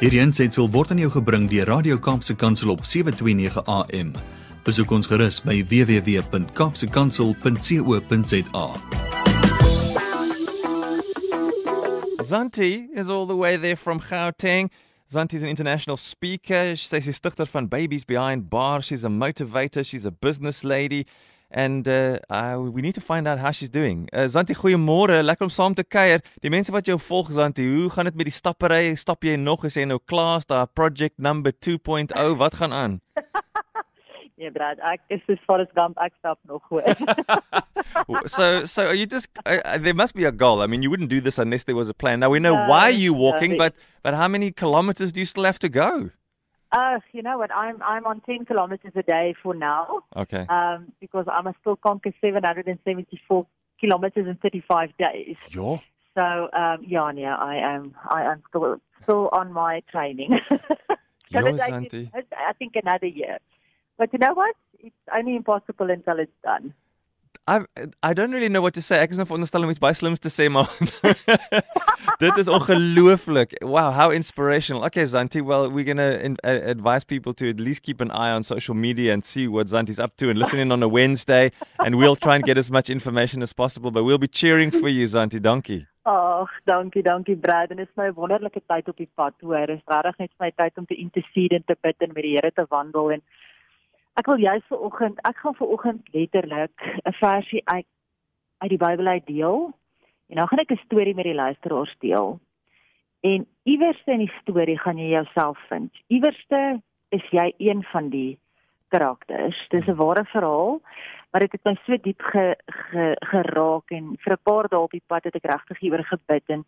Hierdie sal word aan jou gebring deur Radio Kaapse Kansel op 7:29 AM. Besoek ons gerus by www.kapsekansel.co.za. Zanti is all the way there from Gauteng. Zanti is an international speaker. She says she's stigter van Babies Behind Bars. She's a motivator. She's a business lady. And uh, uh, we need to find out how she's doing. Uh, Zantie, goeiemôre. Lekker om saam te kuier. Die mense wat jou volg, Zantie, hoe gaan dit met die stappery? Stap jy nog? Is jy nou klaar? Is daar project number 2.0? Wat gaan aan? Nee, Brad, ek is soos Forrest Gump, ek stap nog hoor. so, so are you just? Uh, uh, there must be a goal. I mean, you wouldn't do this unless there was a plan. Now we know No, why you're walking, but but how many kilometers do you still have to go? Uh, you know what? I'm I'm on 10 kilometers a day for now. Okay. Um, because I must still conquer 774 kilometers in 35 days. Ja. So, um, yeah, yeah, I am I am still still on my training. Gonna Yo, take it, I think another year. But you know what? It's only impossible until it's done. I I don't really know what to say. Ek is nou veronderstel om iets baie slims te sê, maar dit is ongelooflik. Wow, how inspirational. Okay, Zanti, well, we're going to uh, advise people to at least keep an eye on social media and see what Zanti's up to and listen in on a Wednesday and we'll try and get as much information as possible, but we'll be cheering for you, Zanti Donkey. Ag, dankie, dankie Brad. En dit is my wonderlike tyd op die pad hoor. Dit is regtig net my tyd om te intercede en te bid en met die Here te wandel en ek wil juist vir oggend, ek gaan vir oggend letterlik 'n versie uit uit die Bybel uit deel. En dan gaan ek 'n storie met die luisteraars deel. En iewers in die storie gaan jy jouself vind. Iewerste is jy een van die karakters. Dis 'n ware verhaal, maar dit het my so diep ge, ge, geraak en vir 'n paar dae op die pad het ek regtig hieroor gebid en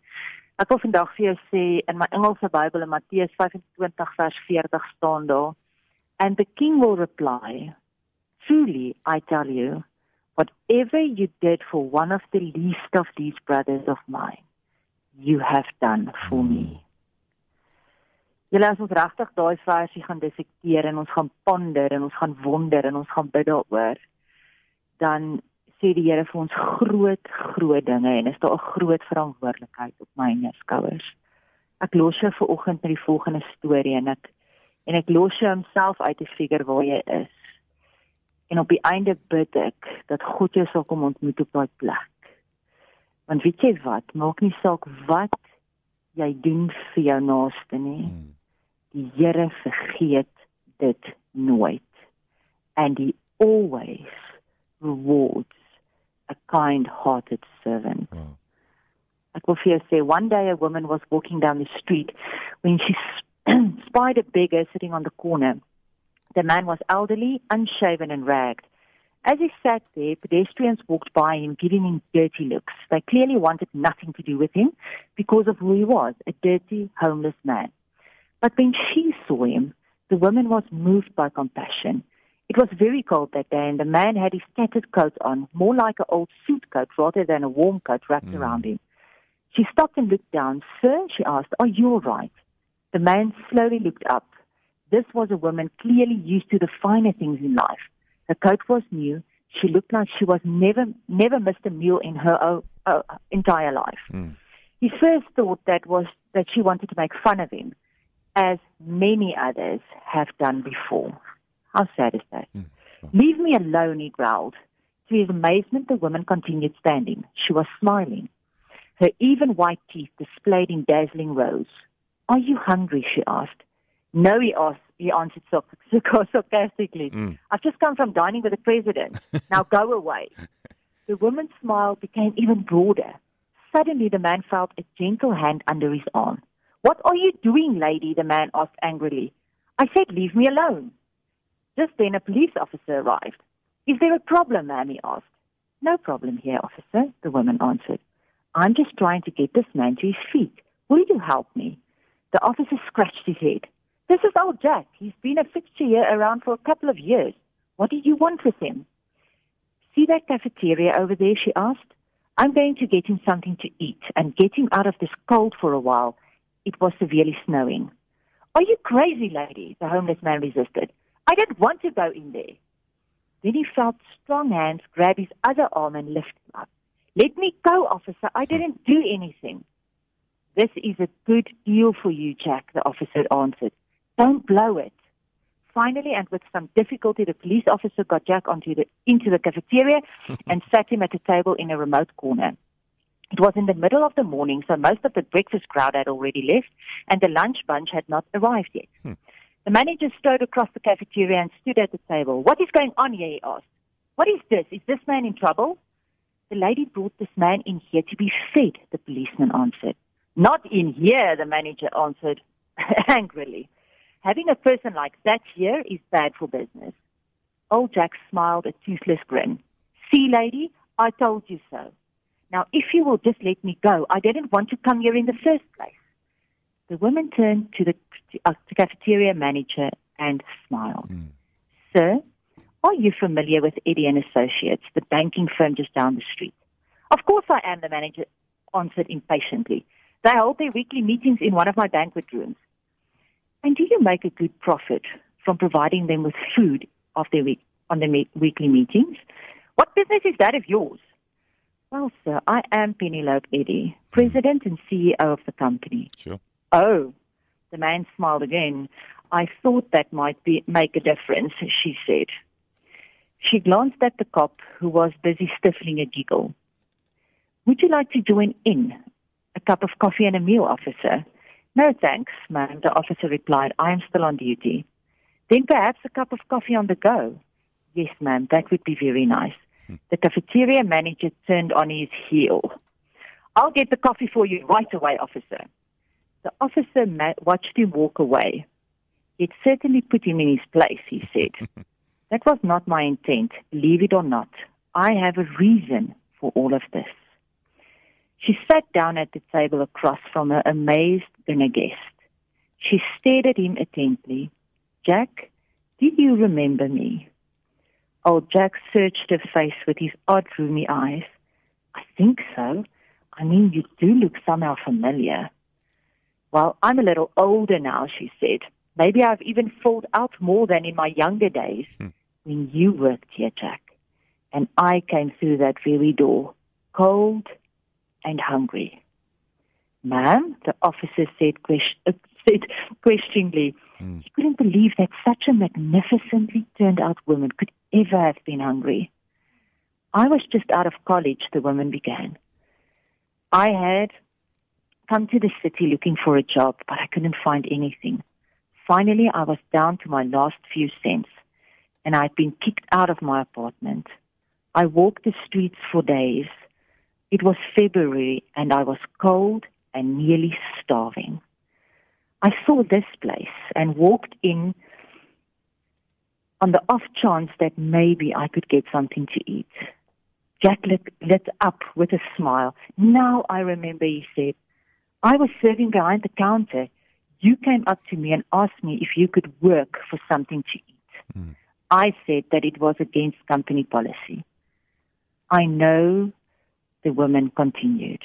ek wil vandag vir jou sê in my Engelse Bybel in Matteus 25 vers 40 staan daar and the king will reply truly I tell you whatever you did for one of the least of these brothers of mine you have done for me Julle as ons regtig daai versie gaan dissekteer en ons gaan ponder en ons gaan wonder en ons gaan bid daaroor dan sê die Here vir ons groot groot dinge en is daar 'n groot verantwoordelikheid op my en jou skouers. Ek los jou vir oggend met die volgende storie en ek en ek los jou homself uit te figure waar jy is. En op die einde bid ek dat God jou sal kom ontmoet op daai plek. Want weet jy wat, maak nie saak wat jy doen vir jou naaste nie. Hmm. Die Here vergeet dit nooit. And he always rewards a kind-hearted servant. Wow. Ek wil vir jou sê one day a woman was walking down the street when she s- spied a beggar sitting on the corner. The man was elderly, unshaven and ragged. As he sat there, pedestrians walked by him, giving him dirty looks. They clearly wanted nothing to do with him because of who he was, a dirty, homeless man. But when she saw him, the woman was moved by compassion. It was very cold that day, and the man had his tattered coat on, more like an old suit coat rather than a warm coat wrapped Mm. around him. She stopped and looked down. Sir, she asked, are you all right? The man slowly looked up. This was a woman clearly used to the finer things in life. Her coat was new. She looked like she was never, never missed a meal in her o- uh, entire life. Mm. His first thought that was that she wanted to make fun of him, as many others have done before. How sad is that? Mm. Leave me alone, he growled. To his amazement, the woman continued standing. She was smiling. Her even white teeth displayed in dazzling rows. Are you hungry? she asked. No, he asked. He answered sarc- sarcastically. Mm. I've just come from dining with the president. Now go away. The woman's smile became even broader. Suddenly, the man felt a gentle hand under his arm. What are you doing, lady? the man asked angrily. I said, leave me alone. Just then, a police officer arrived. Is there a problem, ma'am? he asked. No problem here, officer, the woman answered. I'm just trying to get this man to his feet. Will you help me? The officer scratched his head. This is old Jack. He's been a fixture here around for a couple of years. What do you want with him? See that cafeteria over there? she asked. I'm going to get him something to eat and get him out of this cold for a while. It was severely snowing. Are you crazy, lady? The homeless man resisted. I don't want to go in there. Then he felt strong hands grab his other arm and lift him up. Let me go, officer. I didn't do anything. This is a good deal for you, Jack, the officer answered. Don't blow it. Finally, and with some difficulty, the police officer got Jack onto the, into the cafeteria and sat him at a table in a remote corner. It was in the middle of the morning, so most of the breakfast crowd had already left, and the lunch bunch had not arrived yet. Hmm. The manager strode across the cafeteria and stood at the table. What is going on here? he asked. What is this? Is this man in trouble? The lady brought this man in here to be fed, the policeman answered. Not in here, the manager answered angrily. Having a person like that here is bad for business. Old Jack smiled a toothless grin. See, lady, I told you so. Now, if you will just let me go, I didn't want to come here in the first place. The woman turned to the uh, cafeteria manager and smiled. Mm. Sir, are you familiar with Eddy and Associates, the banking firm just down the street? Of course I am, the manager answered impatiently. They hold their weekly meetings in one of my banquet rooms. And do you make a good profit from providing them with food of their week, on their me- weekly meetings? What business is that of yours? Well, sir, I am Penelope Eddy, president and CEO of the company. Sure. Oh, the man smiled again. I thought that might be, make a difference, she said. She glanced at the cop who was busy stifling a giggle. Would you like to join in? A cup of coffee and a meal, officer? No, thanks, ma'am, the officer replied. I am still on duty. Then perhaps a cup of coffee on the go. Yes, ma'am, that would be very nice. Hmm. The cafeteria manager turned on his heel. I'll get the coffee for you right away, officer. The officer watched him walk away. It certainly put him in his place, he said. that was not my intent, believe it or not. I have a reason for all of this. She sat down at the table across from her amazed dinner guest. She stared at him attentively. Jack, did you remember me? Old Jack searched her face with his odd, roomy eyes. I think so. I mean, you do look somehow familiar. Well, I'm a little older now, she said. Maybe I've even filled out more than in my younger days Hmm. when you worked here, Jack. And I came through that very door, cold and hungry. Ma'am, the officer said, ques- uh, said questioningly, Hmm. he couldn't believe that such a magnificently turned out woman could ever have been hungry. I was just out of college, the woman began. I had come to the city looking for a job, but I couldn't find anything. Finally, I was down to my last few cents, and I'd been kicked out of my apartment. I walked the streets for days. It was February, and I was cold and nearly starving. I saw this place and walked in on the off chance that maybe I could get something to eat. Jack lit, lit up with a smile. Now I remember, he said. I was serving behind the counter. You came up to me and asked me if you could work for something to eat. Mm. I said that it was against company policy. I know, the woman continued.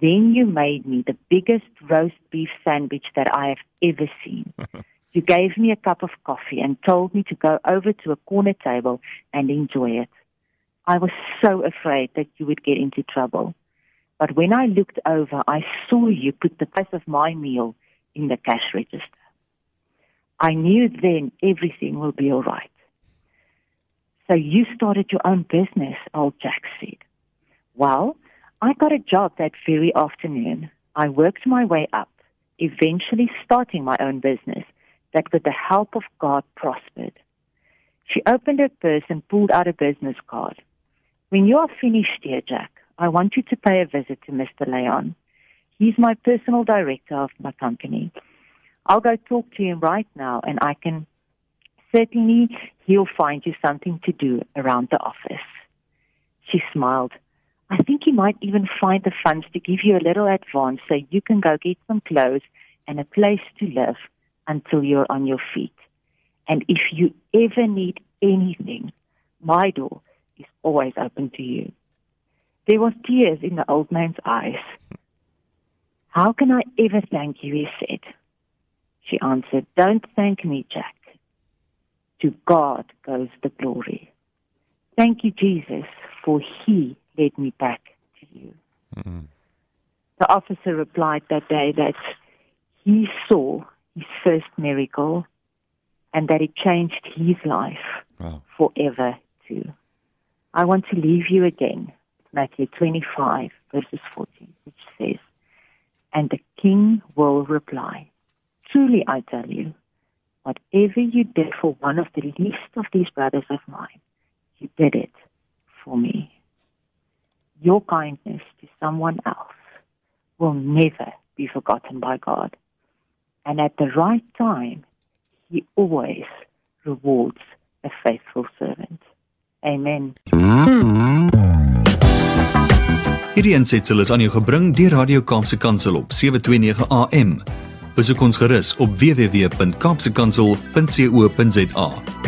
Then you made me the biggest roast beef sandwich that I have ever seen. you gave me a cup of coffee and told me to go over to a corner table and enjoy it. I was so afraid that you would get into trouble. But when I looked over, I saw you put the price of my meal in the cash register. I knew then everything will be all right. So you started your own business, old Jack said. Well, I got a job that very afternoon. I worked my way up, eventually starting my own business that with the help of God prospered. She opened her purse and pulled out a business card. When you are finished, dear Jack, I want you to pay a visit to Mr. Leon. He's my personal director of my company. I'll go talk to him right now and I can certainly he'll find you something to do around the office. She smiled. I think he might even find the funds to give you a little advance so you can go get some clothes and a place to live until you're on your feet. And if you ever need anything, my door is always open to you. There were tears in the old man's eyes. How can I ever thank you? He said. She answered, Don't thank me, Jack. To God goes the glory. Thank you, Jesus, for he led me back to you. Mm. The officer replied that day that he saw his first miracle and that it changed his life Wow. forever too. I want to leave you again, Matthew 25, verses 14, which says, And the king will reply, Truly I tell you, whatever you did for one of the least of these brothers of mine, you did it for me. Your kindness to someone else will never be forgotten by God. And at the right time, He always rewards a faithful servant. Amen. Hierdie aansetsel is aan jou gebring deur Radio Kaapse Kansel op 729 AM. Besoek ons gerus op www.kaapsekansel.co.za.